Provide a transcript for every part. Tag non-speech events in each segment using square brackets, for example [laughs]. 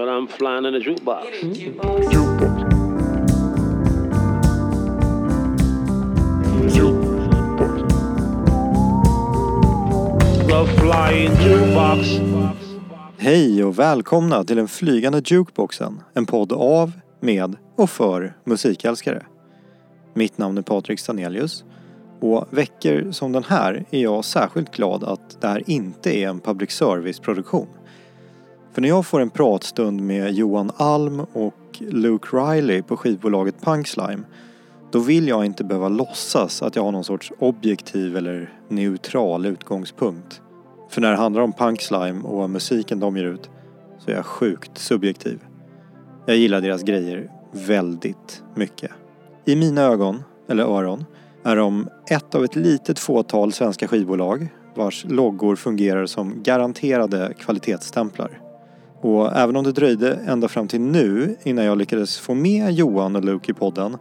But I'm flying in a jukebox. Flying jukebox. Hej och välkomna till den flygande jukeboxen. En podd av, med och för musikälskare. Mitt namn är Patrik Stanelius och veckor som den här är jag särskilt glad att det här inte är en public service-produktion. För när jag får en pratstund med Johan Alm och Luke Riley på skivbolaget Punkslime då vill jag inte behöva låtsas att jag har någon sorts objektiv eller neutral utgångspunkt. För när det handlar om Punkslime och musiken de ger ut så är jag sjukt subjektiv. Jag gillar deras grejer väldigt mycket. I mina ögon, eller öron, är de ett av ett litet fåtal svenska skivbolag vars loggor fungerar som garanterade kvalitetsstämplar. Och även om det dröjde ända fram till nu innan jag lyckades få med Johan och Luke i podden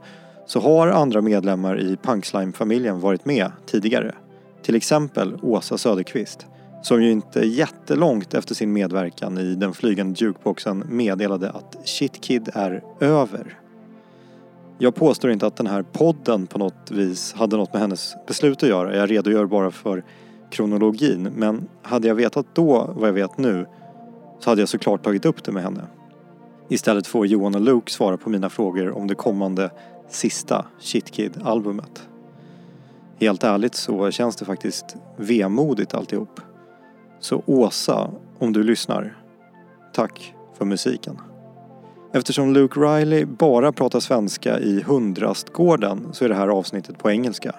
så har andra medlemmar i Punkslime-familjen varit med tidigare. Till exempel Åsa Söderqvist som ju inte jättelångt efter sin medverkan i den flygande jukeboxen meddelade att Shit Kid är över. Jag påstår inte att den här podden på något vis hade något med hennes beslut att göra. Jag redogör bara för kronologin. Men hade jag vetat då vad jag vet nu så hade jag såklart tagit upp det med henne. Istället får Johan och Luke svara på mina frågor om det kommande sista Shitkid-albumet. Helt ärligt så känns det faktiskt vemodigt alltihop. Så Åsa, om du lyssnar, tack för musiken. Eftersom Luke Riley bara pratar svenska i Hundrastgården så är det här avsnittet på engelska.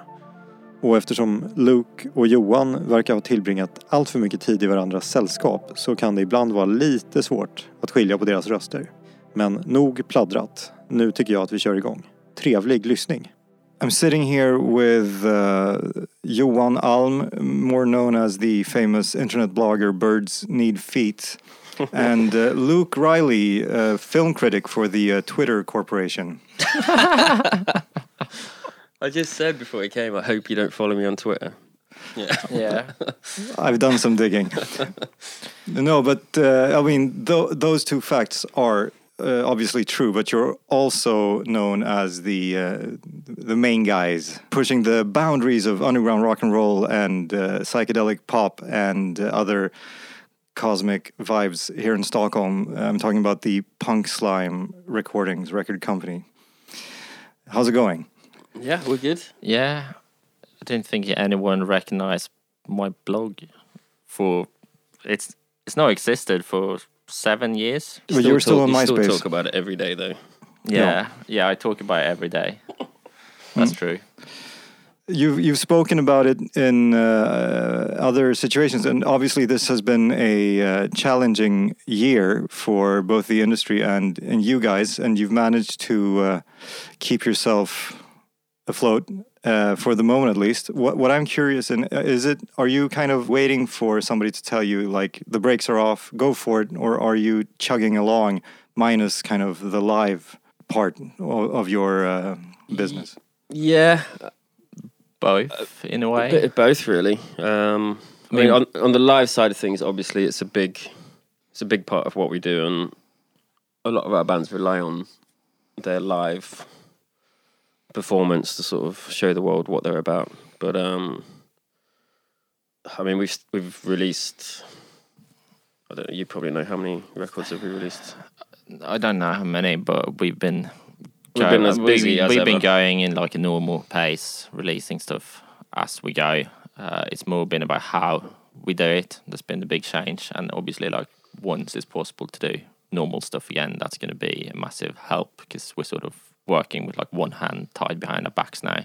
Och eftersom Luke och Johan verkar ha tillbringat allt för mycket tid i varandras sällskap så kan det ibland vara lite svårt att skilja på deras röster. Men nog pladdrat. Nu tycker jag att vi kör igång. Trevlig lyssning. I'm sitting here with uh, Johan Alm, more known as the famous internet blogger Birds Need Feet, [laughs] and uh, Luke Riley, uh, film critic for the uh, Twitter Corporation. [laughs] I just said before he came, I hope you don't follow me on Twitter. Yeah. [laughs] Yeah. [laughs] I've done some digging. [laughs] no, but uh, I mean, th- those two facts are uh, obviously true. But you're also known as the uh, the main guys pushing the boundaries of underground rock and roll and uh, psychedelic pop and uh, other cosmic vibes here in Stockholm. I'm talking about the Punk Slime Recordings record company. How's it going? Yeah, we're good. Yeah. I didn't think anyone recognized my blog for it's it's not existed for seven years. But you were still on you MySpace. Still talk about it every day though. Yeah. Yeah, I talk about it every day. That's true. You've you've spoken about it in uh, other situations, and obviously this has been a uh, challenging year for both the industry and and you guys, and you've managed to uh, keep yourself afloat uh, for the moment, at least. What what I'm curious in uh, is it are you kind of waiting for somebody to tell you like the brakes are off, go for it, or are you chugging along minus kind of the live part of, of your uh, business? Yeah, Both in a way. a way. bit of both really. Um, I mean, mean- on on the live side of things, obviously it's a big, it's a big part of what we do, and a lot of our bands rely on their live performance to sort of show the world what they're about. But um, I mean, we've we've released. I don't know. You probably know how many records have we released. I don't know how many, but we've been We've been as we- busy as we've been going in like a normal pace, releasing stuff as we go. Uh, it's more been about how we do it. That's been the big change, and obviously, like once it's possible to do normal stuff again, that's going to be a massive help because we're sort of working with like one hand tied behind our backs now.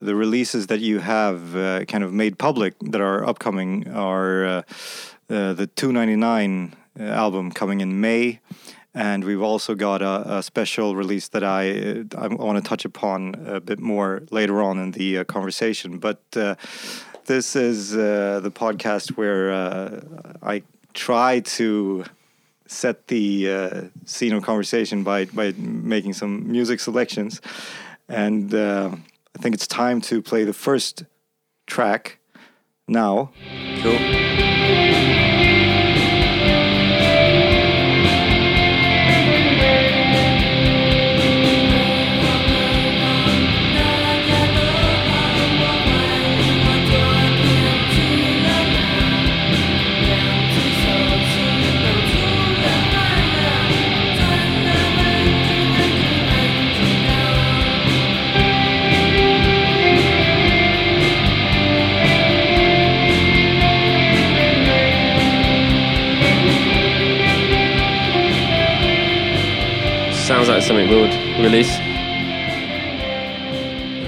the releases that you have uh, kind of made public that are upcoming are uh, uh, the 299 uh, album coming in May. And we've also got a, a special release that I uh, I want to touch upon a bit more later on in the uh, conversation. But this is the podcast where I try to set the uh, scene of conversation by by making some music selections, and uh, I think it's time to play the first track now. Cool. that's something we'll release.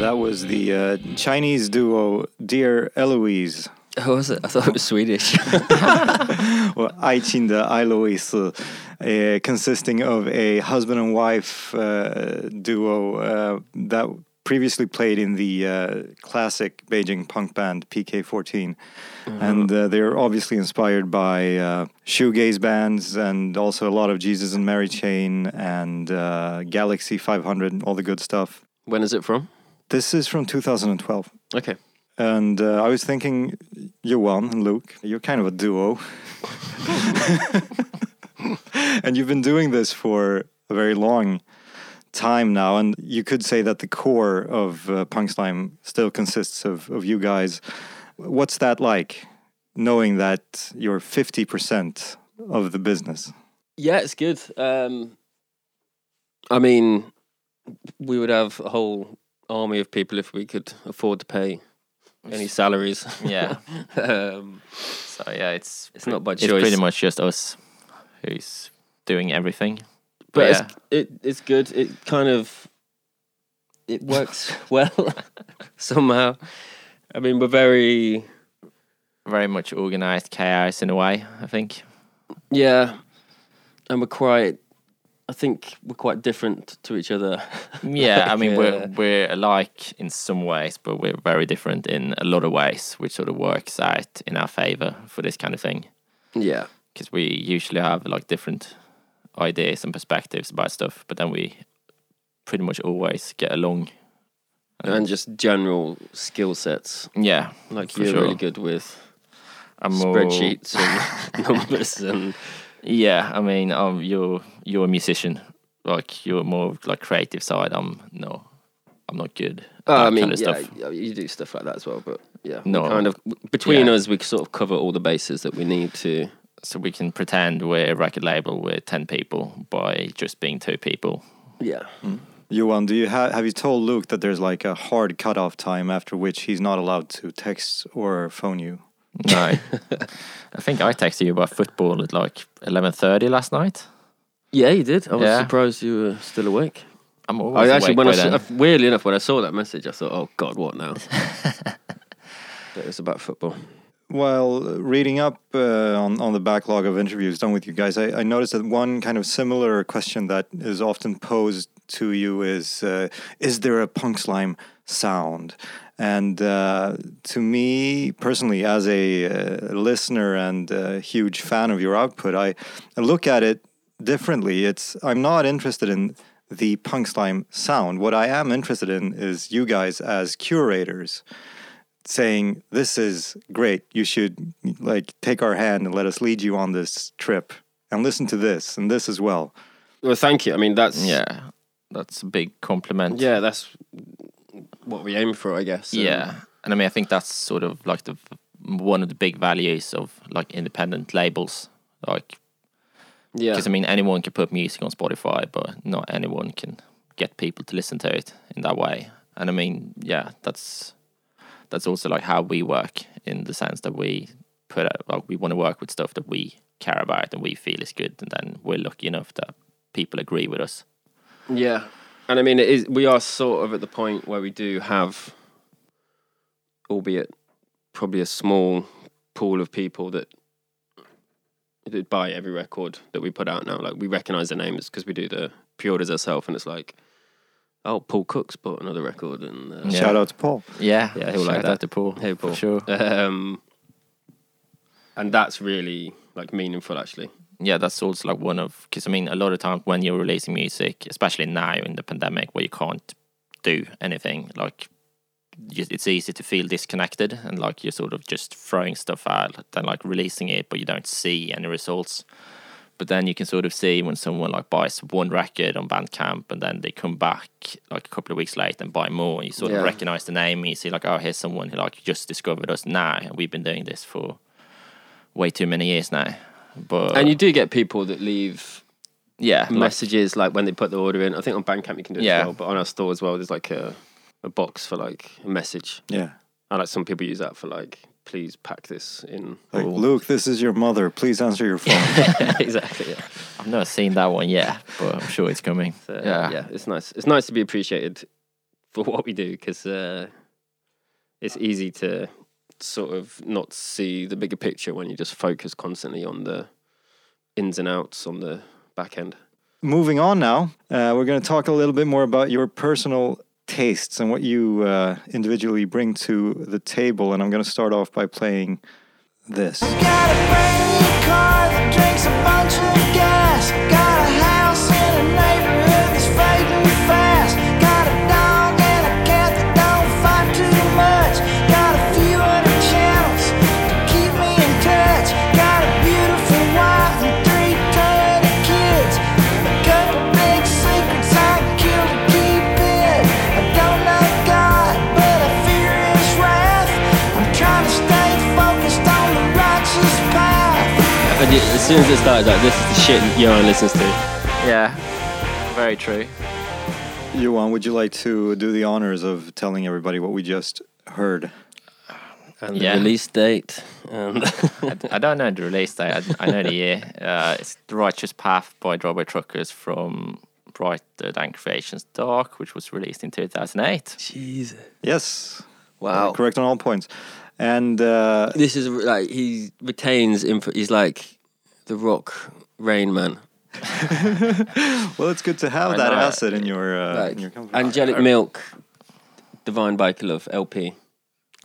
That was the uh, Chinese duo Dear Eloise. [laughs] Who was it? I thought it was Swedish. [laughs] well, Aichinda Eloise, uh, consisting of a husband and wife uh, duo uh, that previously played in the uh, classic Beijing punk band PK14. And uh, they're obviously inspired by uh, shoegaze bands and also a lot of Jesus and Mary Chain and uh, Galaxie 500 and all the good stuff. when is it from? This is from 2012. Okay. And uh, I was thinking, Johan and Luke, you're kind of a duo. [laughs] [laughs] and you've been doing this for a very long time now. And you could say that the core of uh, Punk Slime still consists of, of you guys. What's that like, knowing that you're 50% of the business? Yeah, it's good. Um, I mean, we would have a whole army of people if we could afford to pay any salaries. Yeah. [laughs] um, So yeah, it's It's not by choice. It's pretty much just us who's doing everything. But But it's, it it's good. It kind of it works [laughs] [laughs] well somehow. I mean, we're very very much organized chaos in a way. I think. yeah, and we're quite. I think we're quite different to each other. [laughs] Yeah, I mean Yeah. we're we're alike in some ways, but we're very different in a lot of ways, which sort of works out in our favor for this kind of thing. yeah, Because we usually have like different ideas and perspectives about stuff, but then we pretty much always get along. and just general skill sets. Yeah, Like you're sure. really good with I'm spreadsheets and [laughs] numbers and Yeah, I mean, um, you're you're a musician. Like you're more of, like creative side. I'm no, I'm not good. at Oh, I mean, kind of yeah, stuff. you do stuff like that as well. But yeah, No. no, kind of between Yeah. us, we sort of cover all the bases that we need to. So we can pretend we're a record label with ten people by just being two people. Yeah, hmm. Johan, do you ha- have you told Luke that there's like a hard cutoff time after which he's not allowed to text or phone you? No, [laughs] I think I texted you about football at like eleven thirty last night. yeah, you did. I was Yeah. surprised you were still awake. I'm always I actually, awake when I by saw, then. Uh, weirdly enough, when I saw that message, I thought, "Oh God, what now?" but [laughs] it was about football. While reading up uh, on, on the backlog of interviews done with you guys, I, I noticed that one kind of similar question that is often posed to you is uh, Is there a punk slime sound? And uh, to me personally, as a uh, listener and a huge fan of your output, I, I look at it differently. It's I'm not interested in the punk slime sound. What I am interested in is you guys as curators saying this is great you should like take our hand and let us lead you on this trip and listen to this and this as well Well, thank you. I mean, that's Yeah, that's a big compliment. yeah, that's what we aim for, I guess. Um, yeah, and I mean, I think that's sort of like the one of the big values of like independent labels. Like, yeah. because I mean, anyone can put music on Spotify, but not anyone can get people to listen to it in that way. And I mean, yeah, that's that's also like how we work in the sense that we put out like we want to work with stuff that we care about and we feel is good, and then we're lucky enough that people agree with us. Yeah, and I mean, it is. We are sort of at the point where we do have, albeit probably a small pool of people that that buy every record that we put out now. Like we recognize the names because we do the pre-orders ourselves, and it's like, oh, Paul Cook's bought another record, and uh, Yeah. shout out to paul Yeah, Yeah, he'll like shout that. out to Paul. Hey, Paul. For sure. Um, and that's really like meaningful, actually. yeah, that's also like one of because I mean a lot of times when you're releasing music, especially now in the pandemic where you can't do anything, like you, it's easy to feel disconnected and like you're sort of just throwing stuff out, then like releasing it, but you don't see any results. But then you can sort of see when someone like buys one record on Bandcamp and then they come back like a couple of weeks later and buy more. And you sort Yeah. of recognize the name and you see like, oh, here's someone who like just discovered us now, and we've been doing this for way too many years now. But and you do get people that leave yeah, like- messages like when they put the order in. I think on Bandcamp you can do it Yeah. as well, but on our store as well, there's like a, a box for like a message. yeah And like some people use that for like please pack this in. Like, all." Luke, this is your mother. Please answer your phone. [laughs] exactly. Yeah. I've never seen that one yet, but I'm sure it's coming. So, yeah. yeah, it's nice. It's nice to be appreciated for what we do because uh, it's easy to sort of not see the bigger picture when you just focus constantly on the ins and outs on the back end. Moving on now, uh, we're going to talk a little bit more about your personal tastes and what you uh, individually bring to the table. And I'm going to start off by playing this. Soon as it started, like this is the shit Johan listens to. Yeah, very true. Johan, would you like to do the honors of telling everybody what we just heard? And Yeah. the release date. And I, I don't know the release date. I, I know the year. Uh, it's The Righteous Path by Drive-By Truckers from Brighter Than Creation's Dark, which was released in 2008. Jesus. Yes. Wow. Correct on all points. And uh, This is like he retains info. He's like the rock Rain Man. [laughs] well, it's good to have I that know. asset in your uh, Like in your company. Angelic Milk, Divine Biker Love LP,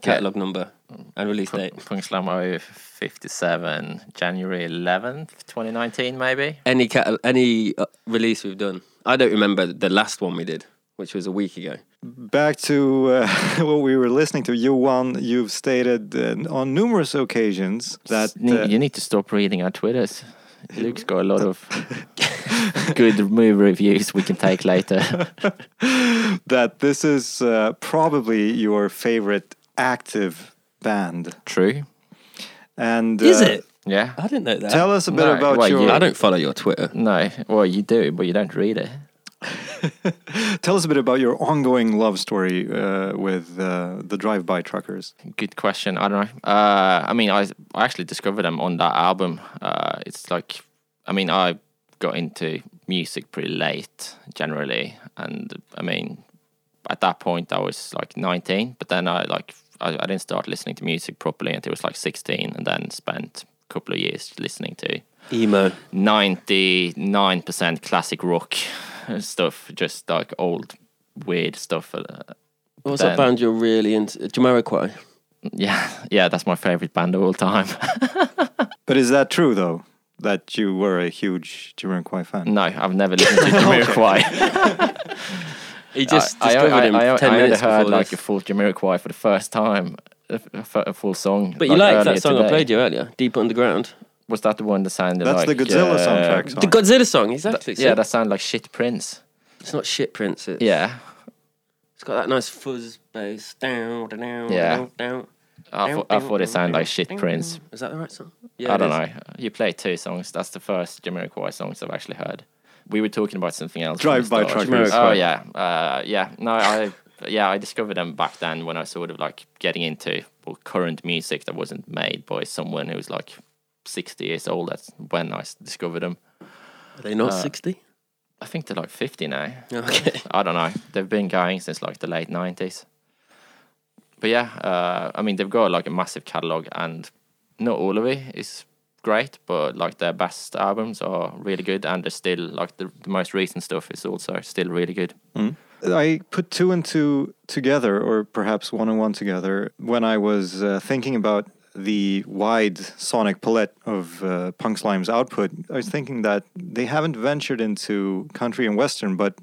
catalog number, and release date. Punk Slime 57, January 11th, 2019, maybe. Any cat, any uh, release we've done. I don't remember the last one we did, which was a week ago. Back to uh, [laughs] what we were listening to. Johan, you've stated uh, on numerous occasions that uh, you need to stop reading our Twitters. Luke's got a lot of [laughs] good movie reviews we can take later. [laughs] that this is uh, probably your favorite active band. True. And Is uh, it? Yeah. I didn't know that. Tell us a bit No, about well, your. you- I don't follow your Twitter. No. Well, you do, but you don't read it. [laughs] Tell us a bit about your ongoing love story uh, with uh, the drive-by truckers. Good question. I don't know. Uh, I mean, I I actually discovered them on that album. Uh, it's like, I mean, I got into music pretty late generally, and I mean, at that point I was like 19, but then I like I, I didn't start listening to music properly until I was like 16, and then spent a couple of years listening to Emo. 99% classic rock [laughs] stuff, just like old weird stuff. Uh, What's Then- that band you're really into? Jamiroquai. yeah, yeah, that's my favorite band of all time. [laughs] But is that true though? That you were a huge Jamiroquai fan? No, I've never [laughs] listened to Jamiroquai. He just I, I, discovered I, him I, ten I only minutes heard before like this. a full Jamiroquai for the first time, a, a, a full song. But you liked that song I played you earlier, Deep Underground. Was that the one that sounded That's like the Godzilla uh, soundtrack song. The Godzilla song, exactly. Yeah, that sounded like Shit Prince. it's not shit, Prince. It's, Yeah, it's got that nice fuzz bass. Down, down, Yeah. down, down. I, thought I thought it sounded like Shit Prince. Is that the right song? Yeah, I don't is. know. You played two songs. That's the first Jamiroquai songs I've actually heard. We were talking about something else. Drive-by start. truckers. Oh yeah, uh, yeah. No, I yeah I discovered them back then when I was sort of like getting into well, current music that wasn't made by someone who was like sixty years old. That's when I discovered them. Are they not Uh, 60? I think they're like fifty now. [laughs] Okay. I don't know. They've been going since like the late nineties. But yeah, uh, I mean they've got like a massive catalog, and not all of it is great, but like their best albums are really good, and they're still like the, the most recent stuff is also still really good. I put two and two together, or perhaps one and one together, when I was uh, thinking about the wide sonic palette of uh, Punk Slime's output. I was thinking that they haven't ventured into country and western, but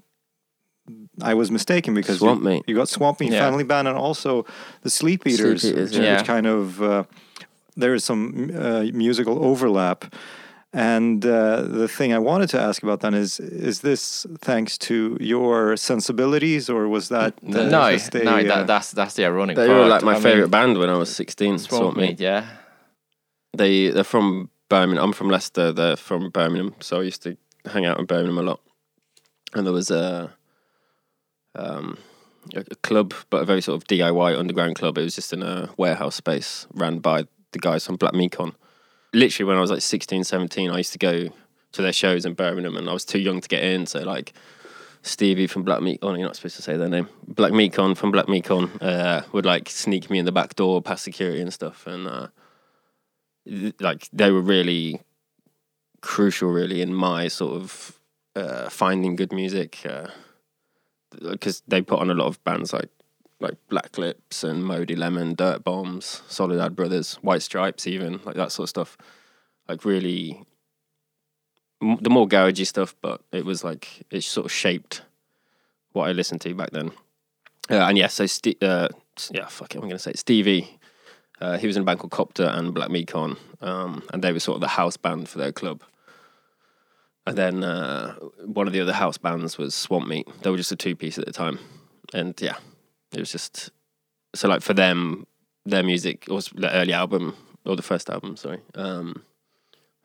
I was mistaken because Swamp you, you got Swamp Meat, Yeah. Family Band, and also the Sleep Eaters, Sleep Eaters, which, yeah. which kind of uh, there is some uh, musical overlap. And uh, the thing I wanted to ask about then is: is this thanks to your sensibilities, or was that uh, no, just a, no, uh, that, that's that's the ironic They part. were like my I mean, favourite band when I was 16. Swamp Swamp Meat, Meat. yeah. They, they're from Birmingham. I'm from Leicester. They're from Birmingham. So I used to hang out in Birmingham a lot. And there was a, um, a a club, but a very sort of DIY underground club. It was just in a warehouse space ran by the guys from Black Mekon. Literally, when I was like 16, 17, I used to go to their shows in Birmingham, and I was too young to get in. So like Stevie from Black Mekon, oh, you're not supposed to say their name. Black Mekon from Black Mekon uh, would like sneak me in the back door past security and stuff, and uh, like they were really crucial, really, in my sort of uh, finding good music. Uh, because they put on a lot of bands like like Black Lips and Modey Lemon, Dirt Bombs, Soledad Brothers, White Stripes, even like that sort of stuff. Like really, m- the more garagey stuff, but it was like it sort of shaped what I listened to back then. Uh, and yeah, so Ste- uh, yeah, fuck it, I'm gonna say it. Stevie. Uh, he was in a band called Copter and Black Mekon, um, and they were sort of the house band for their club. And then uh, one of the other house bands was Swamp Meat. They were just a two piece at the time. And yeah, it was just so like for them, their music was the early album or the first album, sorry. Um,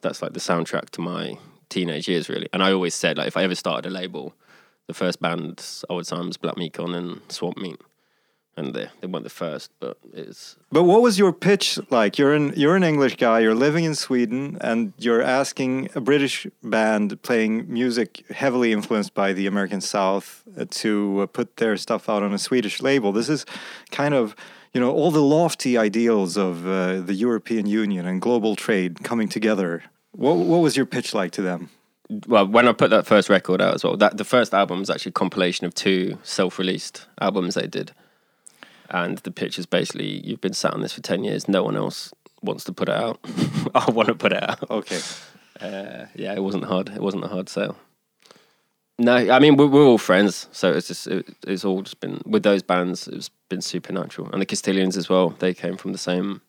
that's like the soundtrack to my teenage years, really. And I always said like if I ever started a label, the first bands I would sign was Black Mekon and Swamp Meat. And they, they weren't the first, but it's But what was your pitch like? You're an you're an English guy. You're living in Sweden, and you're asking a British band playing music heavily influenced by the American South uh, to uh, put their stuff out on a Swedish label. This is kind of you know all the lofty ideals of uh, the European Union and global trade coming together. What what was your pitch like to them? well, when I put that first record out as well, that the first album was actually a compilation of two self-released albums they did, and the pitch is basically you've been sat on this for ten years, no one else wants to put it out. [laughs] I want to put it out. Okay. Uh, yeah, it wasn't hard. It wasn't a hard sale. No, I mean we're, we're all friends, so it's just it, it's all just been with those bands. It's been supernatural, and the Castilians as well. They came from the same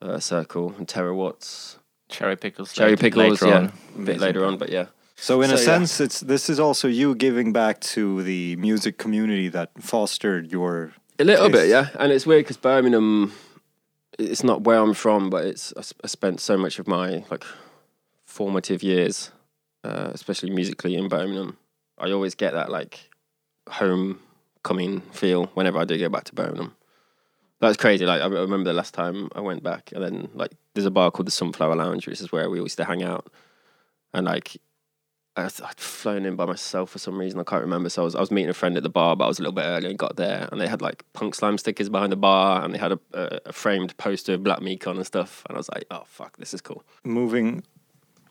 uh, circle. And Terror Watts, Cherry pickles. Cherry later- Pickles, later yeah, on. a bit later on, but yeah. So in a So, yeah. sense, it's this is also you giving back to the music community that fostered your A little bit, yeah. And it's weird because Birmingham, it's not where I'm from, but it's I spent so much of my like formative years, uh, especially musically in Birmingham. I always get that like homecoming feel whenever I do go back to Birmingham. That's crazy. Like I remember the last time I went back, and then like there's a bar called the Sunflower Lounge, which is where we used to hang out, and like. I'd flown in by myself for some reason. I can't remember. So I was, I was meeting a friend at the bar, but I was a little bit early and got there. And they had like punk slime stickers behind the bar, and they had a, a, a framed poster of Black Mekon and stuff. And I was like, oh fuck, this is cool. moving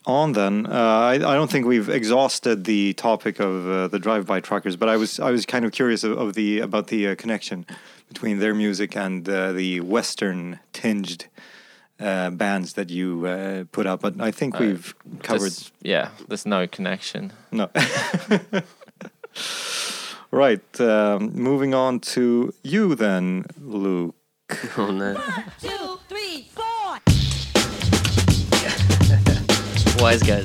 on then uh, I, I don't think we've exhausted the topic of uh, the drive-by truckers but i was i was kind of curious of, of the about the uh, connection between their music and uh, the western tinged uh, bands that you uh, put up but i think we've covered There's- yeah, there's no connection. no [laughs] right um, moving on to you then luke [laughs] Oh no. two, three, four. [laughs] Wise guys.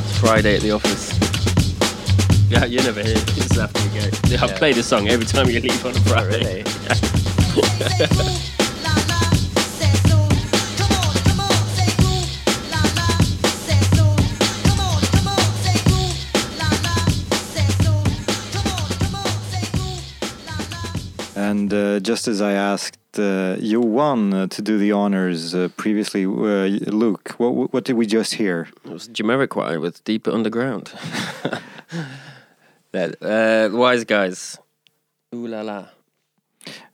It's Friday at the office. Yeah, you're never here. Just after you go. Yeah, I Yeah. play this song every time you leave on a Friday. Say ooh, And uh, just as I asked uh, Johan uh, to do the honors uh, previously, uh, Luke, what what did we just hear? It was Jamiroquai with Deeper Underground. [laughs] that, uh, Wise Guys. Ooh la la.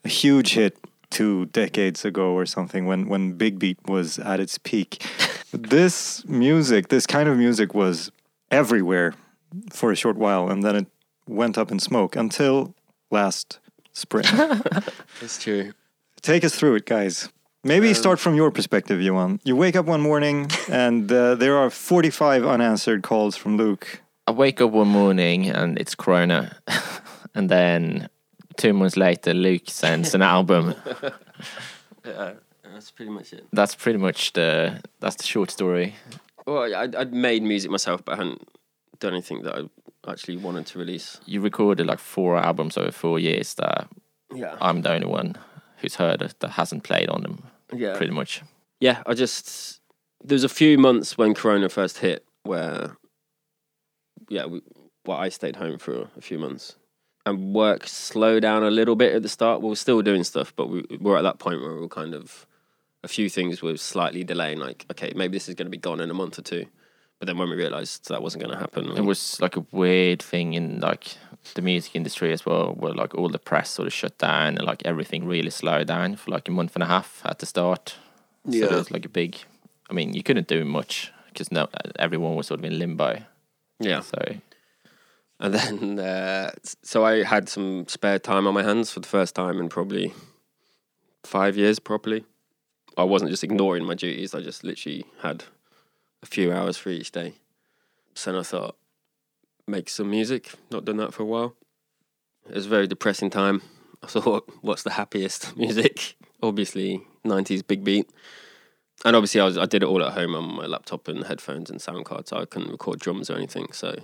A huge hit two decades ago or something when when Big Beat was at its peak. [laughs] this music, this kind of music, was everywhere for a short while, and then it went up in smoke until last spring. [laughs] It's true. Take us through it, guys. Maybe start from your perspective, Johan. You wake up one morning [laughs] and uh, there are 45 unanswered calls from Luke. I wake up one morning and it's Corona, and then two months later, Luke sends an album. [laughs] Yeah, that's pretty much it. That's pretty much the that's the short story. Well, I, I'd made music myself, but I hadn't done anything that I actually wanted to release. You recorded like four albums over four years that Yeah. I'm the only one who's heard it that hasn't played on them. yeah. Pretty much. yeah, I just there was a few months when Corona first hit where, yeah, we, well, I stayed home for a few months, and work slow down a little bit at the start. We were still doing stuff, but we were at that point where we were kind of a few things were slightly delaying. Like, okay, maybe this is going to be gone in a month or two. But then when we realised that wasn't going to happen, It was like a weird thing in like the music industry as well, where like all the press sort of shut down and like everything really slowed down for like a month and a half at the start. So Yeah. there was like a big. I mean, you couldn't do much because no, everyone was sort of in limbo. yeah. So And then, uh, so I had some spare time on my hands for the first time in probably five years, probably. I wasn't just ignoring my duties, I just literally had a few hours for each day. So then I thought, make some music. Not done that for a while. It was a very depressing time. I thought, what's the happiest [laughs] music? Obviously, 90s big beat. And obviously, I, was, I did it all at home on my laptop and headphones and sound card, so I couldn't record drums or anything. So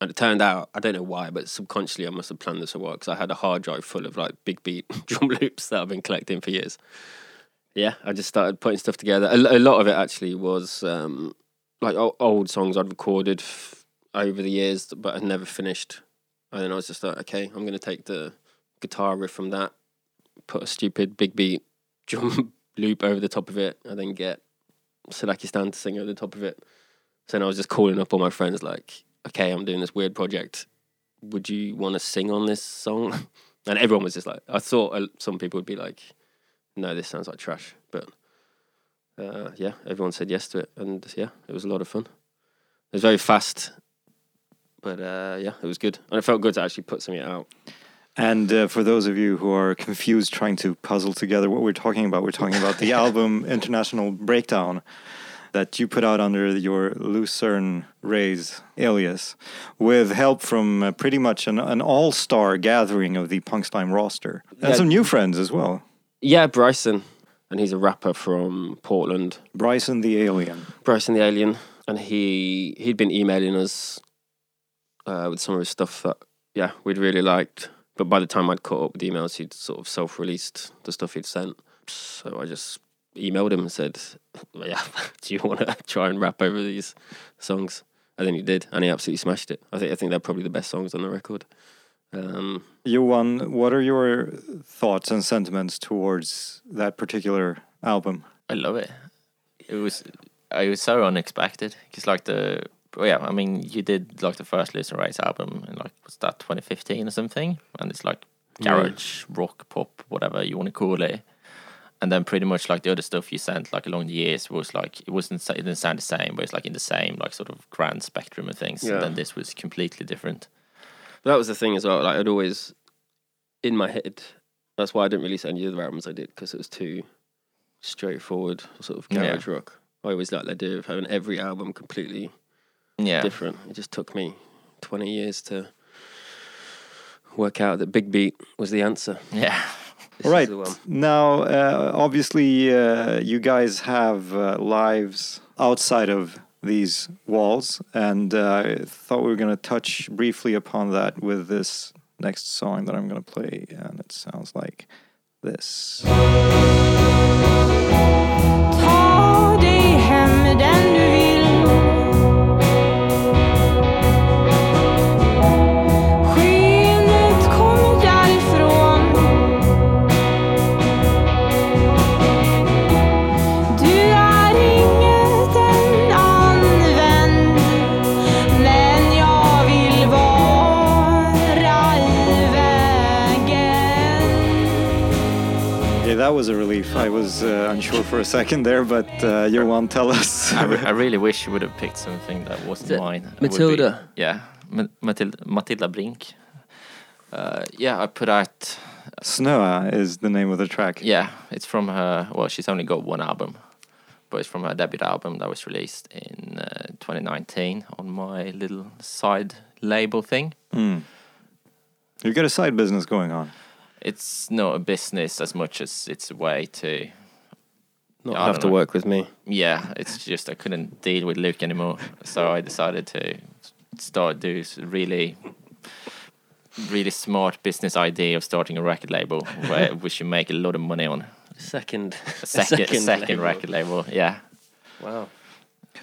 and it turned out, I don't know why, but subconsciously I must have planned this a while because I had a hard drive full of like big beat [laughs] drum loops that I've been collecting for years. Yeah, I just started putting stuff together. A, a lot of it actually was um, like old songs I'd recorded f- over the years, but had never finished. And then I was just like, okay, I'm going to take the guitar riff from that, put a stupid big beat [laughs] drum loop over the top of it, and then get Sadaki Stan to sing over the top of it. So then I was just calling up all my friends, like, okay, I'm doing this weird project. Would you want to sing on this song? [laughs] And everyone was just like, I thought uh, some people would be like, no, this sounds like trash. But uh, yeah, everyone said yes to it. And yeah, it was a lot of fun. It was very fast. But uh, yeah, it was good. And it felt good to actually put something out. And uh, for those of you who are confused trying to puzzle together what we're talking about, we're talking about the [laughs] album International Breakdown that you put out under your Lucern Raze alias with help from uh, pretty much an, an all star gathering of the Punk Slime roster and Yeah. some new friends as well. Yeah, Bryson. And he's a rapper from Portland. Bryson the Alien. Bryson the Alien, and he he'd been emailing us uh, with some of his stuff that yeah we'd really liked. But by the time I'd caught up with the emails, he'd sort of self-released the stuff he'd sent. So I just emailed him and said, "Yeah, [laughs] do you want to try and rap over these songs?" And then he did, and he absolutely smashed it. I think I think they're probably the best songs on the record. Um, Johan, what are your thoughts and sentiments towards that particular album? I love it. It was it was so unexpected because like the well, yeah I mean you did like the first Lucern Raze album in like was that 2015 or something and it's like garage rock pop whatever you want to call it and then pretty much like the other stuff you sent like along the years was like it wasn't it didn't sound the same but it's like in the same like sort of grand spectrum of things Yeah. and then this was completely different But that was the thing as well. Like I'd always, in my head, that's why I didn't release any of the albums I did because it was too straightforward, sort of Yeah. garage rock. I always liked the idea of having every album completely yeah different. It just took me twenty years to work out that Big Beat was the answer. yeah [laughs] All is right. Now, uh, obviously, uh, you guys have uh, lives outside of these walls, and uh, I thought we were going to touch briefly upon that with this next song that I'm going to play, and it sounds like this. That was a relief. I was uh, unsure for a second there, but uh, Johan, tell us. [laughs] I, re- I really wish you would have picked something that wasn't Is it mine. It would be- Matilda? yeah, Ma- Matilda, Matilda Brink. Uh, yeah, I put out. Snöa is the name of the track. Yeah, it's from her. Well, she's only got one album, but it's from her debut album that was released in uh, 2019 on my little side label thing. Mm. You've got a side business going on. It's not a business as much as it's a way to. Not I have to know. work with me. Yeah, it's just I couldn't deal with Luke anymore, so I decided to start do really, really smart business idea of starting a record label where [laughs] we should make a lot of money on Second, a [laughs] second, a second label. record label. Yeah, Wow.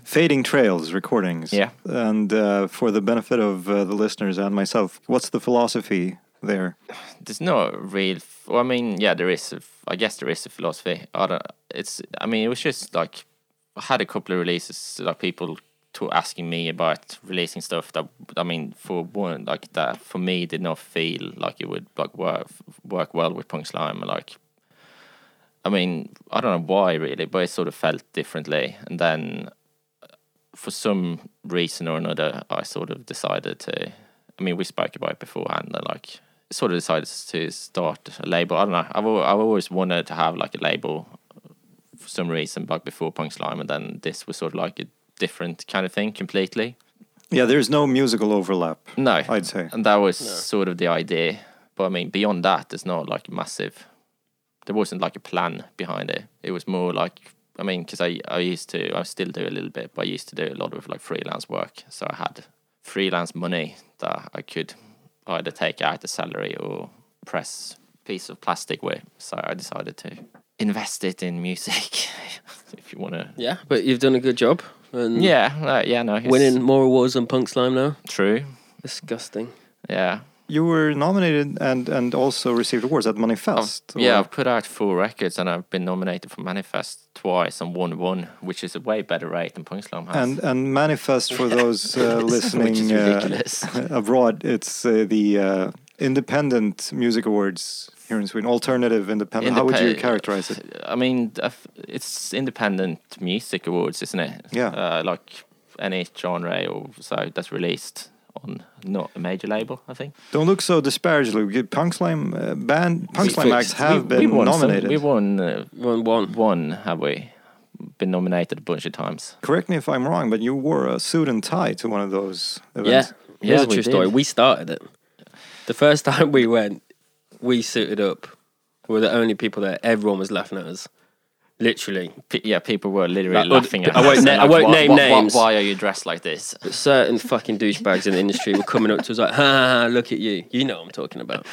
Fading Trails recordings. Yeah. And uh, for the benefit of uh, the listeners and myself, what's the philosophy there? there's no real. Well, I mean, yeah, there is. I guess there is a philosophy. I don't. It's. I mean, it was just like I had a couple of releases. Like people to asking me about releasing stuff that I mean, for one, like that for me did not feel like it would like work work well with Punk Slime. Like, I mean, I don't know why really, but it sort of felt differently. And then uh, for some reason or another, I sort of decided to. I mean, we spoke about it beforehand. And like, sort of decided to start a label. I don't know. I've I've always wanted to have like a label for some reason, like before Punk Slime, and then this was sort of like a different kind of thing completely. Yeah, there's no musical overlap. No, I'd say. and that was sort of the idea. But I mean, beyond that, there's not like massive. There wasn't like a plan behind it. It was more like I mean, because I I used to I still do a little bit, but I used to do a lot of like freelance work. So I had freelance money that I could either take out the salary or press piece of plastic with. So I decided to invest it in music. [laughs] if you want to. Yeah, but you've done a good job. And Yeah, uh, yeah, no, winning more awards than Punk Slime now. True. Disgusting. Yeah. You were nominated and, and also received awards at Manifest. I've- yeah, I've put out four records and I've been nominated for Manifest twice and won one, which is a way better rate than Punk Slime has. And and manifest for [laughs] those uh, listening uh, [laughs] abroad. It's uh, the uh, Independent Music Awards here in Sweden. Alternative independent. How would you characterize it? I mean, it's independent music awards, isn't it? Yeah. Uh, like any genre or so that's released on not a major label, I think. Don't look so disparagingly. Punk Slime uh, band, Punk We Slime fixed- acts have We- been we won some- nominated. we won uh, One one. one, have we? Been nominated a bunch of times. Correct me if I'm wrong, but you wore a suit and tie to one of those events. Here's Yeah, a we true story. did. We started it. The first [laughs] time we went, we suited up. We were the only people there. Everyone was laughing at us. Literally. P- yeah, people were literally Like, laughing at I won't na- and I won't "Why- name why- why- names." Why are you dressed like this? Certain fucking douchebags in the industry were coming up to us like, ha, ha, ha, look at you. You know what I'm talking about.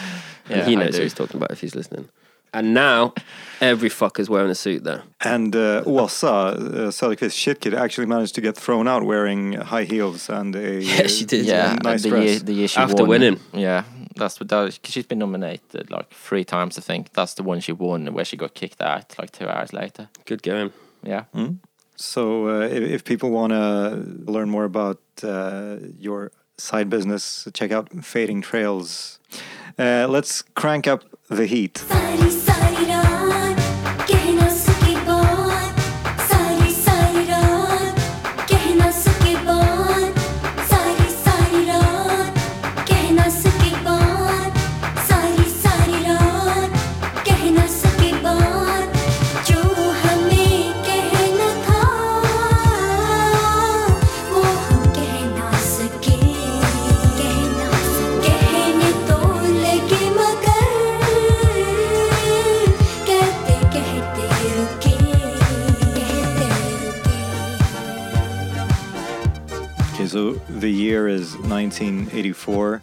And Yeah, he I knows do. what he's talking about if he's listening. And now, every fucker's wearing a suit there. And uh, Åsa uh, Söderqvist, shit kid, actually managed to get thrown out wearing high heels and a [laughs] Yeah, she did. Yeah, nice the dress. year, the year she After won. winning. Yeah, that's what that she's been nominated like three times. I think that's the one she won, where she got kicked out like two hours later. Good game. Yeah. Mm. So uh, if, if, people want to learn more about uh, your side business, check out Fading Trails. Uh, let's crank up the heat. The year is 1984.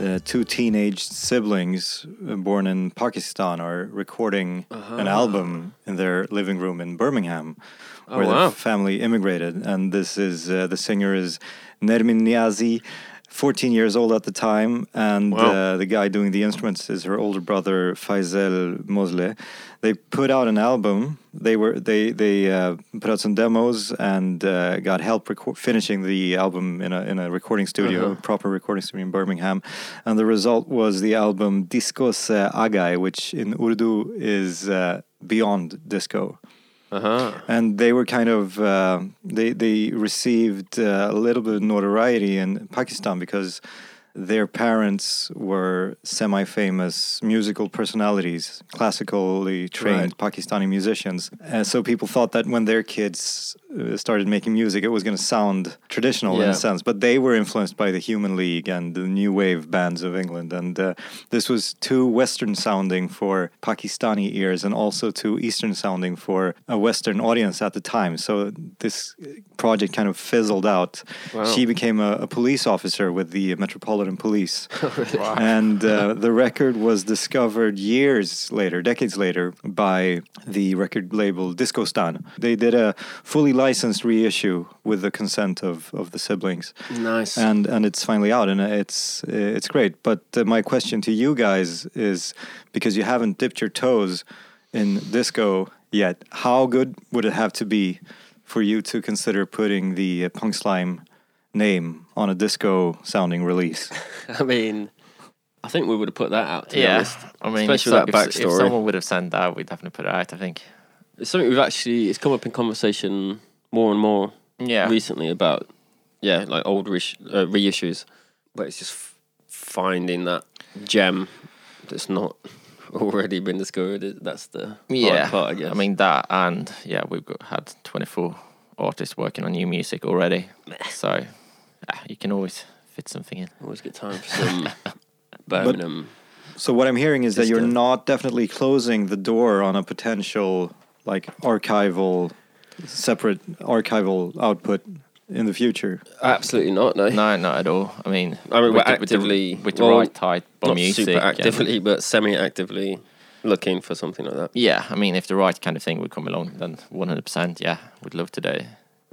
Uh, two teenage siblings uh, born in Pakistan are recording an album in their living room in Birmingham, Oh, where wow. the family immigrated. And this is uh, the singer is Nermin Niazi, 14 years old at the time, and Wow. uh, the guy doing the instruments is her older brother Faisal Mosleh. They put out an album. They were they they uh, put out some demos and uh, got help reco- finishing the album in a in a recording studio, Uh-huh. proper recording studio in Birmingham, and the result was the album Discos uh, Agay, which in Urdu is uh, beyond disco Uh-huh. and they were kind of uh, they they received uh, a little bit of notoriety in Pakistan because their parents were semi-famous musical personalities, classically trained Right. Pakistani musicians. And so people thought that when their kids uh, started making music, it was going to sound traditional in a sense. But they were influenced by the Human League and the new wave bands of England, and uh, this was too Western sounding for Pakistani ears, and also too Eastern sounding for a Western audience at the time. So this project kind of fizzled out. Wow. She became a, a police officer with the Metropolitan And Police. [laughs] And uh, the record was discovered years later, decades later, by the record label Disco Stan. They did a fully licensed reissue with the consent of, of the siblings. Nice. And and it's finally out, and it's it's great. But uh, my question to you guys is because you haven't dipped your toes in disco yet, how good would it have to be for you to consider putting the uh, Punk Slime name on a disco sounding release? [laughs] I mean, I think we would have put that out. To be Yeah, honest. I mean, especially if, with that if, if someone would have sent that, we'd definitely put it out. I think. It's something we've actually. It's come up in conversation more and more Yeah, recently about yeah, like old reish- uh, reissues, but it's just f- finding that gem that's not [laughs] already been discovered. That's the hard yeah. part, I guess. I mean that, and yeah, we've got, had twenty four artists working on new music already, so yeah, you can always fit something in. always get time for some [laughs] Birmingham. So what I'm hearing is that you're Disco. not definitely closing the door on a potential like archival, separate archival output in the future. Absolutely not. No, No, not at all. I mean, I mean, we're with the- actively- with the, well, right type of not music. super yeah. actively, but semi-actively looking for something like that. Yeah, I mean, if the right kind of thing would come along, then one hundred percent, yeah, would love to do.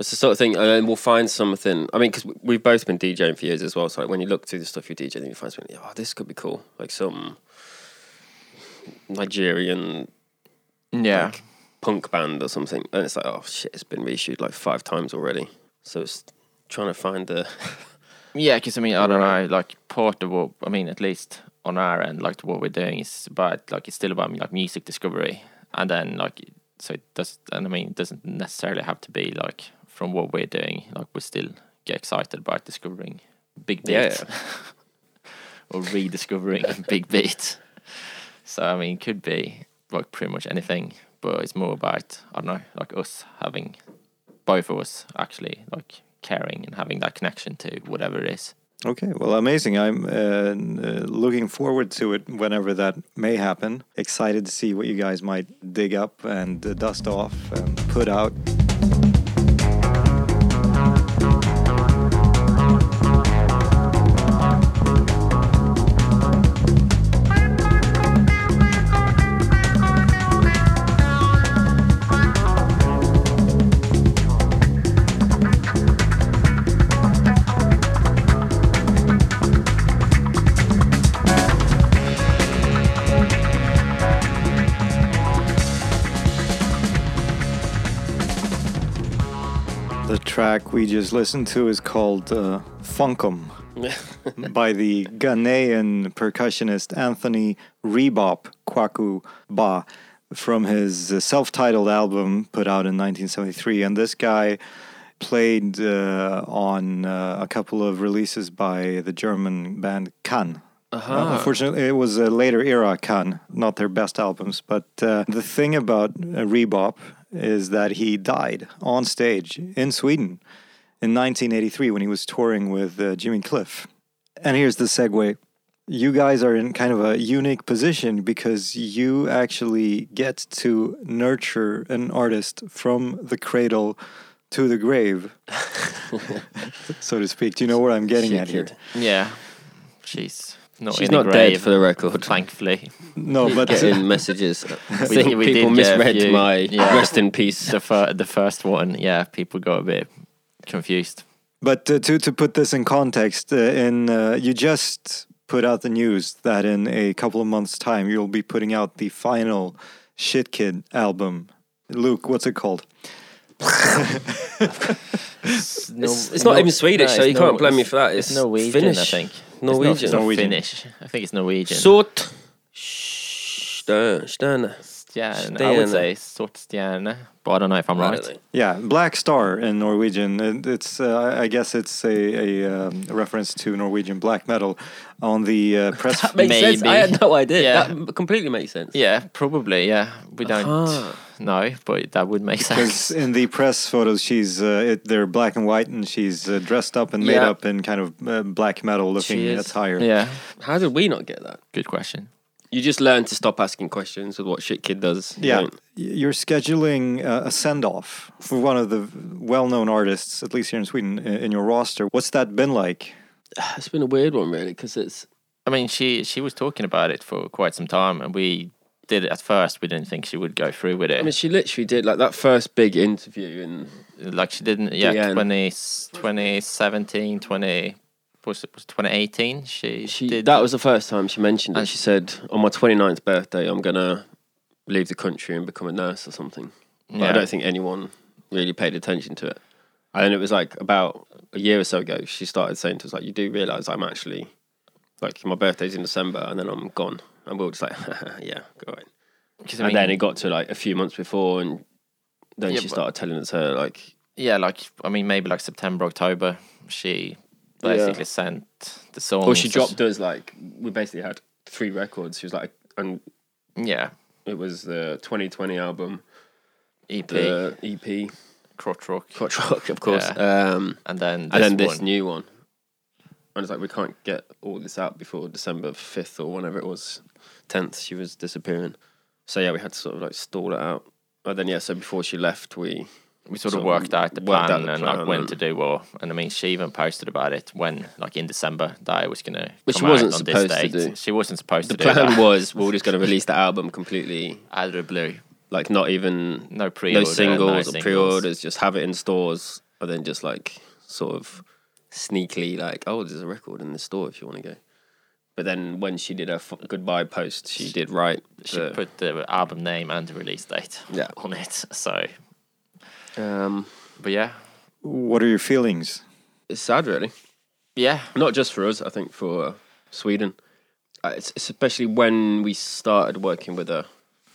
It. It's the sort of thing, and then we'll find something. I mean, because we've both been DJing for years as well. So like when you look through the stuff you DJ, then you find something. Oh, this could be cool. Like some Nigerian Yeah, like, punk band or something, and it's like, oh shit, it's been reissued like five times already. So it's trying to find the. [laughs] Yeah, because I mean, I don't know, like part of what I mean, at least on our end, like what we're doing is about like it's still about like music discovery, and then like so it does, and I mean, it doesn't necessarily have to be like from what we're doing. Like we still get excited about discovering big Yeah, beats [laughs] or rediscovering [laughs] big beats. So I mean, it could be like pretty much anything, but it's more about I don't know, like us having both of us actually like caring and having that connection to whatever it is. Okay, well, amazing. I'm uh, uh, looking forward to it whenever that may happen. Excited to see what you guys might dig up and uh, dust off and put out. Track we just listened to is called uh, Funkum [laughs] by the Ghanaian percussionist Anthony Rebop Kwaku Baah from his uh, self-titled album put out in 1973. And this guy played uh, on uh, a couple of releases by the German band Can. Uh, unfortunately, it was a later era Can, not their best albums. But uh, the thing about uh, Rebop is that he died on stage in Sweden in 1983 when he was touring with uh, Jimmy Cliff. And here's the segue. You guys are in kind of a unique position because you actually get to nurture an artist from the cradle to the grave, [laughs] so to speak. Do you know what I'm getting at here? Yeah, she's not. She's in the not dead for the record. thankfully. No, but Getting messages. [laughs] I think we people did get a misread few- my yeah. rest in peace. The fir- the first one, yeah, people got a bit confused. But uh, to to put this in context, uh, in uh, you just put out the news that in a couple of months' time you'll be putting out the final Shit Kid album. Luke, what's it called? [laughs] It's, it's not even Swedish, so you can't blame me for that. It's Norwegian, Finnish. I think. Norwegian. It's not, it's Norwegian. Finnish. I think it's Norwegian. Sort. Stern. Stern. Stjärna. I would say sort stjärna, but I don't know if I'm I right. don't. Yeah, Black Star in Norwegian. And It's uh, I guess it's a, a um, reference to Norwegian black metal on the uh, [laughs] press. That makes sense. I had no idea. Yeah. That completely makes sense. Yeah, probably. Yeah, we don't Uh-huh. know, but that would make Because sense. in the press photos, she's uh, it, they're black and white, and she's uh, dressed up and made Yeah. up in kind of uh, black metal looking attire. Yeah, How did we not get that? good question. You just learn to stop asking questions with what shit kid does. You Yeah, don't. You're scheduling uh, a send off for one of the well known artists, at least here in Sweden, in your roster. What's that been like? [sighs] It's been a weird one, really, because it's I mean, she she was talking about it for quite some time, and we did it at first. We didn't think she would go through with it. I mean, she literally did like that first big interview, and like she didn't. Yeah, end. 20, 2017, 20, was it was 2018? She, she did that was the first time she mentioned it. And- She said, "On my 29th birthday, I'm gonna leave the country and become a nurse or something." But I don't think anyone really paid attention to it. And it was like about a year or so ago, she started saying to us like, "You do realize I'm actually like my birthday's in December, and then I'm gone." And we were just like, [laughs] "Yeah, go ahead." 'cause I and mean, then it got to like a few months before, and then Yeah, she started telling us her like, yeah, like I mean, maybe like September, October. She Yeah. basically sent the song. well, she dropped us like we basically had three records. She was like, and Yeah, it was the 2020 album, EP, the EP, Crotch Rock, Crotch Rock, of course, Yeah. um, and then this and then this new one. And it's like we can't get all this out before December 5th or whenever it was, 10th. She was disappearing, so yeah, we had to sort of like stall it out. And then yeah, so before she left, we we sort sort of worked out the worked plan out the and like when and- to do what. And I mean, she even posted about it when, like in December, that it was gonna. Which she wasn't on supposed this to date. do. She wasn't supposed the to do plan was we we're just going to release the album completely, out of the blue. like not even No pre no singles or pre-orders, just have it in stores, and then just like sort of sneakily like, oh, there's a record in the store if you want to go. But then when she did her f- goodbye post, she did write. She the- put the album name and the release date Yeah. on it. So, um, but yeah, What are your feelings? it's sad, really. yeah, Not just for us, I think for Sweden. Uh, It's, it's especially when we started working with her,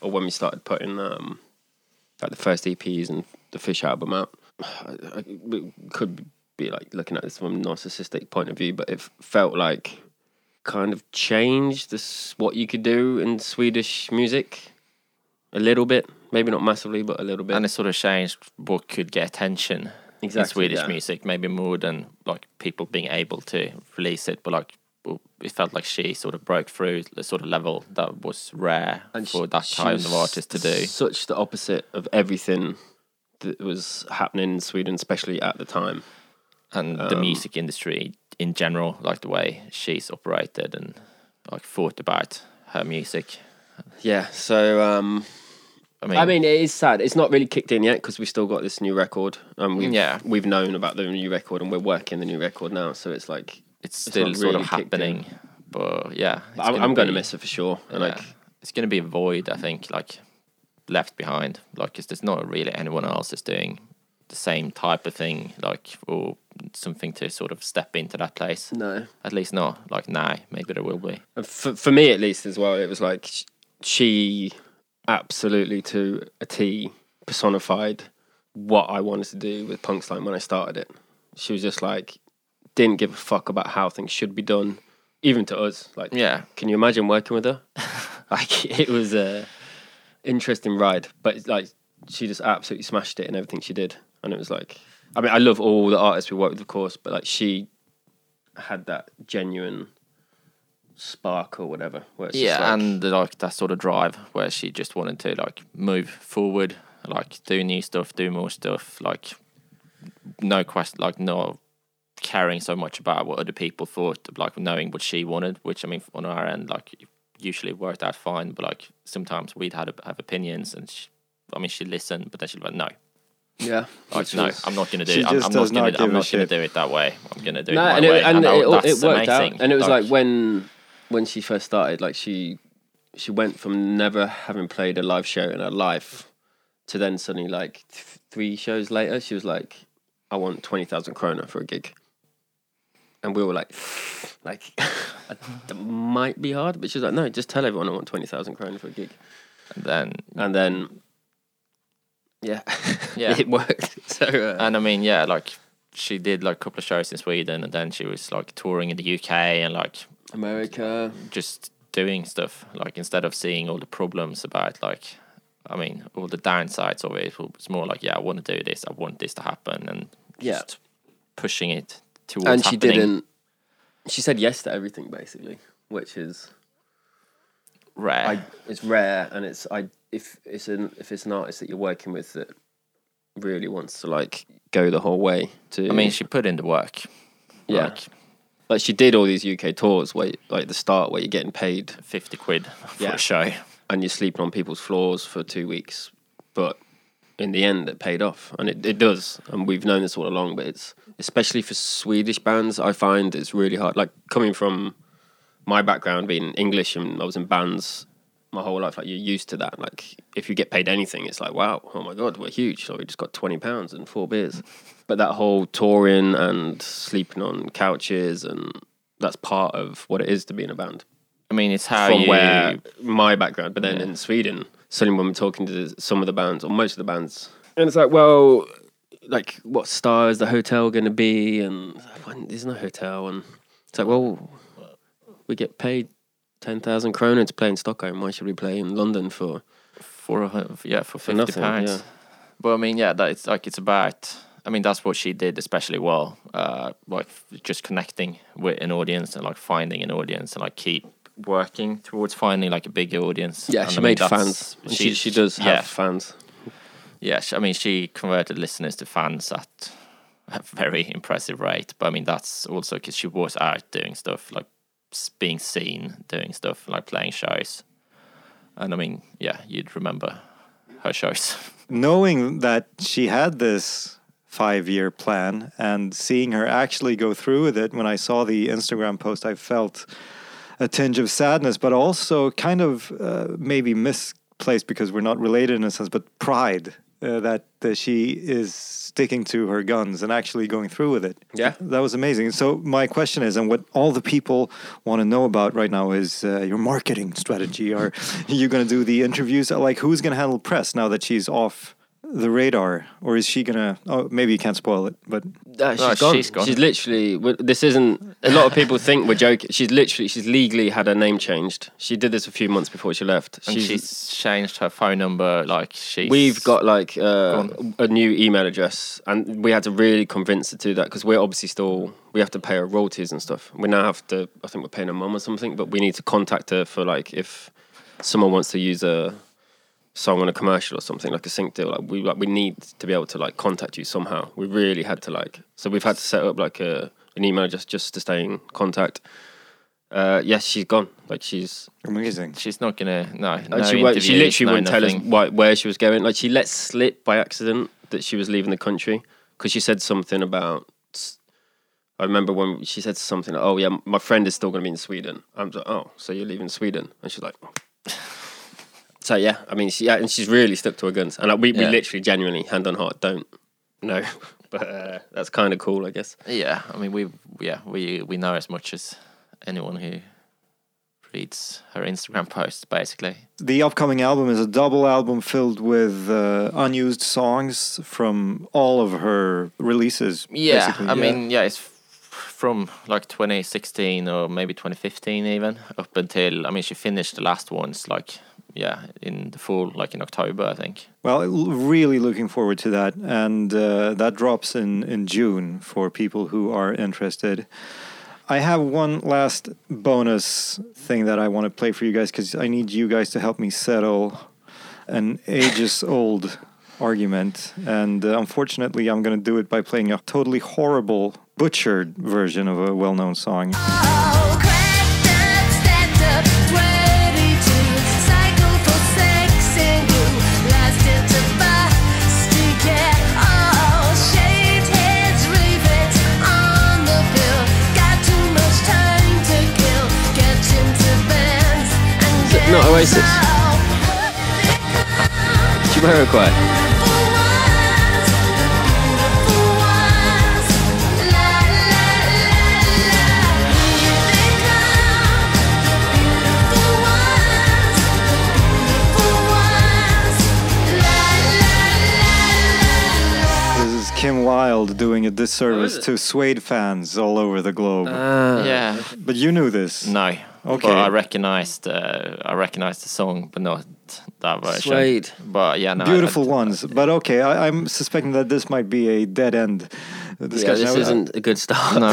or when we started putting um, like the first EPs and the Fish album out. I, I, we could be like looking at this from a narcissistic point of view, but it felt like kind of changed this what you could do in Swedish music a little bit, maybe not massively, but a little bit. and it sort of changed what could get attention in Swedish yeah. music, maybe more than like people being able to release it, but like it felt like she sort of broke through the sort of level that was rare and for she- that kind of artist to do. Such the opposite of everything that was happening in Sweden, especially at the time. and the Um, music industry in general, like the way she's operated and like thought about her music. Yeah, so um, I mean, I mean, it is sad. It's not really kicked in yet because we've still got this new record. Um, we've, Yeah. we've known about the new record and we're working the new record now. So it's like it's still sort of really in. happening. But yeah, it's I'm, I'm going to miss it for sure. And yeah, like, it's going to be a void. I think like left behind. Like there's not really anyone else that's doing the same type of thing. Like or something to sort of step into that place. no. At least not like now. Maybe there will be. For for me at least as well, it was like she absolutely to a T personified what I wanted to do with Punk Slime when I started it. She was just like didn't give a fuck about how things should be done, even to us. Like, Yeah. can you imagine working with her? [laughs] like, it was a interesting ride, but it's like she just absolutely smashed it in everything she did, and it was like, I mean, I love all the artists we worked with, of course, but like she had that genuine spark or whatever. Where it's yeah, like- and like that sort of drive where she just wanted to like move forward, like do new stuff, do more stuff, like no question, like no caring so much about what other people thought, like knowing what she wanted. Which I mean, on our end, like usually worked out fine, but like sometimes we'd had have opinions, and she, I mean, she listened, but then she'd be like, no. yeah, Like, which no, was- I'm not going to do it. I'm, I'm not going not to. I'm give a not going to do it that way. I'm going to do No, it my and it, way. and I- it, all- that's it worked amazing. out. And it was like, when when she first started, like she she went from never having played a live show in her life to then suddenly like th- three shows later, she was like, "I want twenty thousand krona for a gig," and we were like, like [laughs] that might be hard, but she was like, "No, just tell everyone I want twenty thousand krona for a gig," And then and then yeah, [laughs] Yeah. it worked. [laughs] So uh, And I mean, yeah, like she did like a couple of shows in Sweden, and then she was like touring in the UK and like America, just doing stuff. Like instead of seeing all the problems about like, I mean, all the downsides of it, it's more like, yeah, I want to do this, I want this to happen, and Yeah. just pushing it towards and she happening. didn't. She said yes to everything basically, which is rare. I, it's rare, and it's I if it's an if it's an artist that you're working with that really wants to like go the whole way to. I mean, she put in the work. Yeah. Like, like she did all these UK tours where like the start where you're getting paid 50 quid for Yeah. a show. and you're sleeping on people's floors for two weeks, but in the end it paid off, and it, it does. And we've known this all along, but it's especially for Swedish bands. I find it's really hard. Like coming from my background being English and I was in bands my whole life, like you're used to that. Like if you get paid anything, it's like wow, oh my god, we're huge. So we just got twenty pounds and four beers. [laughs] But that whole touring and sleeping on couches and that's part of what it is to be in a band I mean, it's how from you. where my background, but then Yeah. in Sweden, suddenly when we're talking to some of the bands or most of the bands, and it's like, well, like what star is the hotel going to be? And when, there's no hotel, and it's like, well, we get paid ten thousand kroner to play in Stockholm. Why should we play in London for? for yeah for For 50 nothing, pounds yeah. but i mean yeah that it's like it's about i mean that's what she did especially well uh like just connecting with an audience and like finding an audience and like keep working towards finding like a bigger audience Yeah, And she I mean, made fans. And she she does have fans. yeah she, i mean she converted listeners to fans at a very impressive rate but i mean that's also because she was out doing stuff like being seen doing stuff like playing shows. And i mean yeah you'd remember her shows. [laughs] Knowing that she had this five year plan and seeing her actually go through with it when I saw the Instagram post, I felt a tinge of sadness, but also kind of uh, maybe misplaced because we're not related in a sense, but pride uh, that, that she is sticking to her guns and actually going through with it. Yeah. That was amazing. So, my question is, and what all the people want to know about right now is uh, your marketing strategy. Are [laughs] you going to do the interviews? Like, who's going to handle press now that she's off the radar? Or is she going to? Oh, maybe you can't spoil it, but Uh, she's, No, gone. she's gone. She's literally. This isn't. A lot of people think we're joking. She's literally. She's legally had her name changed. She did this a few months before she left. and she's, changed her phone number. Like she. We've got like uh, a new email address, and we had to really convince her to do that because we're obviously still we have to pay her royalties and stuff. We now have to. I think we're paying her mum or something, but we need to contact her for like if someone wants to use a song on a commercial or something like a sync deal. Like we like we need to be able to like contact you somehow. We really had to like so we've had to set up like a an email address just to stay in contact. Uh, yes, she's gone. Like she's amazing. she's not gonna no. no and she, wa- she literally no wouldn't tell us why, where she was going. Like she let slip by accident that she was leaving the country because she said something about. I remember when she said something. Like, oh yeah, my friend is still going to be in Sweden. I'm like, oh, so you're leaving Sweden? And she's like, so yeah. I mean, she, yeah, and she's really stuck to her guns. And like, we, we Yeah. literally, genuinely, hand on heart, don't know. [laughs] but uh, that's kind of cool, I guess. Yeah, I mean we yeah we we know as much as anyone who reads her Instagram [laughs] posts basically. The upcoming album is a double album filled with uh, unused songs from all of her releases. Yeah, basically, I mean yeah it's f- from like 2016 or maybe 2015 even up until I mean she finished the last ones like yeah in the fall like in October I think. Well, really looking forward to that, and uh, that drops in in June for people who are interested. I have one last bonus thing that I want to play for you guys because I need you guys to help me settle an ages old argument, and uh, unfortunately, I'm going to do it by playing a totally horrible, butchered version of a well-known song. Oh, cracked up, stacked Kim doing a disservice Oh, to Suede fans all over the globe. Ah. yeah. but you knew this. No. Okay. But I recognized uh, I recognized the song but not that version. Suede. But yeah no I- Beautiful I- ones, but okay. I, I'm suspecting that this might be a dead end Yeah, discussion. this isn't a good start. No,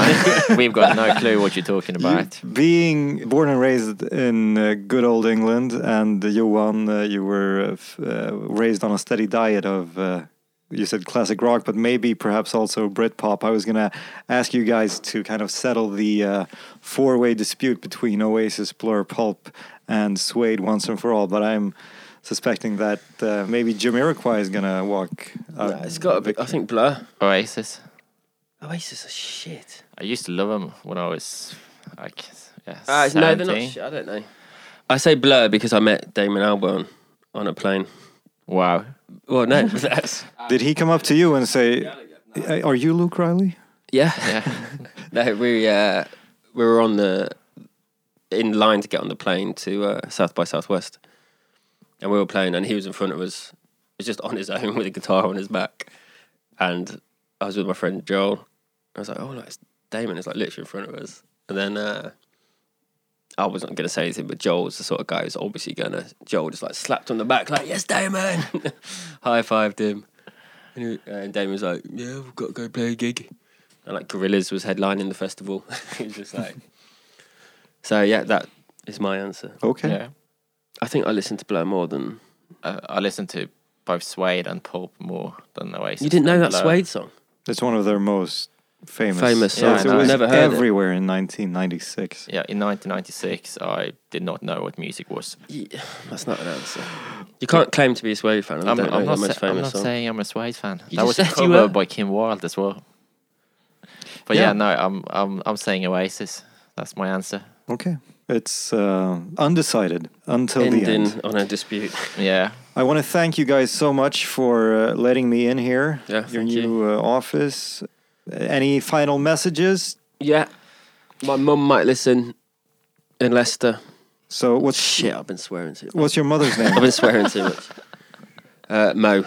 [laughs] we've got no clue what you're talking You- about. being born and raised in uh, good old England, and uh, Johan, uh, you were uh, uh, raised on a steady diet of uh, you said classic rock, but maybe perhaps also Britpop. I was gonna ask you guys to kind of settle the uh, four-way dispute between Oasis, Blur, Pulp, and Suede once and for all. But I'm suspecting that uh, maybe Jamiroquai is gonna walk. out Nah, it's got a bit. I think Blur. Oasis. Oasis are shit. I used to love them when I was like, yeah, Uh, no, they're not 17. shit. I don't know. I say Blur because I met Damon Albarn on a plane. Wow. Well, no, [laughs] Did he come up to you and say, "Are you Luke Riley?" yeah. Yeah. [laughs] No, we uh, we were on the in line to get on the plane to uh, South by Southwest, and we were playing, and he was in front of us, He was just on his [laughs] own with a guitar on his back, and I was with my friend Joel. I was like, "Oh, like, it's Damon It's like literally in front of us," and then uh, I wasn't going to say anything, but Joel's the sort of guy who's obviously going to. Joel just like slapped on the back, like, "Yes, Damon!" [laughs] High fived him, and, he, and Damon was like, "Yeah, we've got to go play a gig." And like Gorillaz was headlining the festival. [laughs] he was just like, so yeah, that is my answer. Okay. Yeah. I think I listened to Blur more than Uh, I listened to both Suede and Pulp more than Oasis. you didn't know that Blur. Suede song. It's one of their most famous. Famous songs. It Yeah, I was never heard it. everywhere in 1996. Yeah, in 1996, I did not know what music was. Yeah, that's not an answer. You can't claim to be a Suede fan. I'm, don't I'm not, most sa- I'm not saying I'm a Suede fan. You that was just a cover by Kim Wilde as well. But Yeah. yeah, no, I'm I'm I'm saying Oasis. That's my answer. Okay. It's uh, undecided until the end. on a dispute. [laughs] Yeah. I want to thank you guys so much for uh, letting me in here. Yeah, your new you. Uh, office. Any final messages? Yeah, my mum might listen in Leicester. So what's Shit, I've been swearing too. much. what's your mother's name? [laughs] I've been swearing too much. Uh, Mo.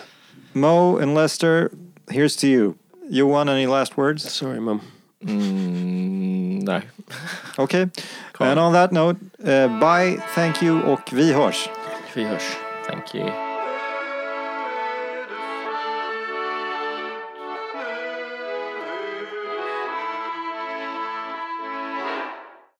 Mo and Leicester. Here's to you. You want any last words? Sorry, mum. Mm, no. [laughs] Okay. And on that note, uh, bye, thank you och vi hörs. Vi hörs. Thank you.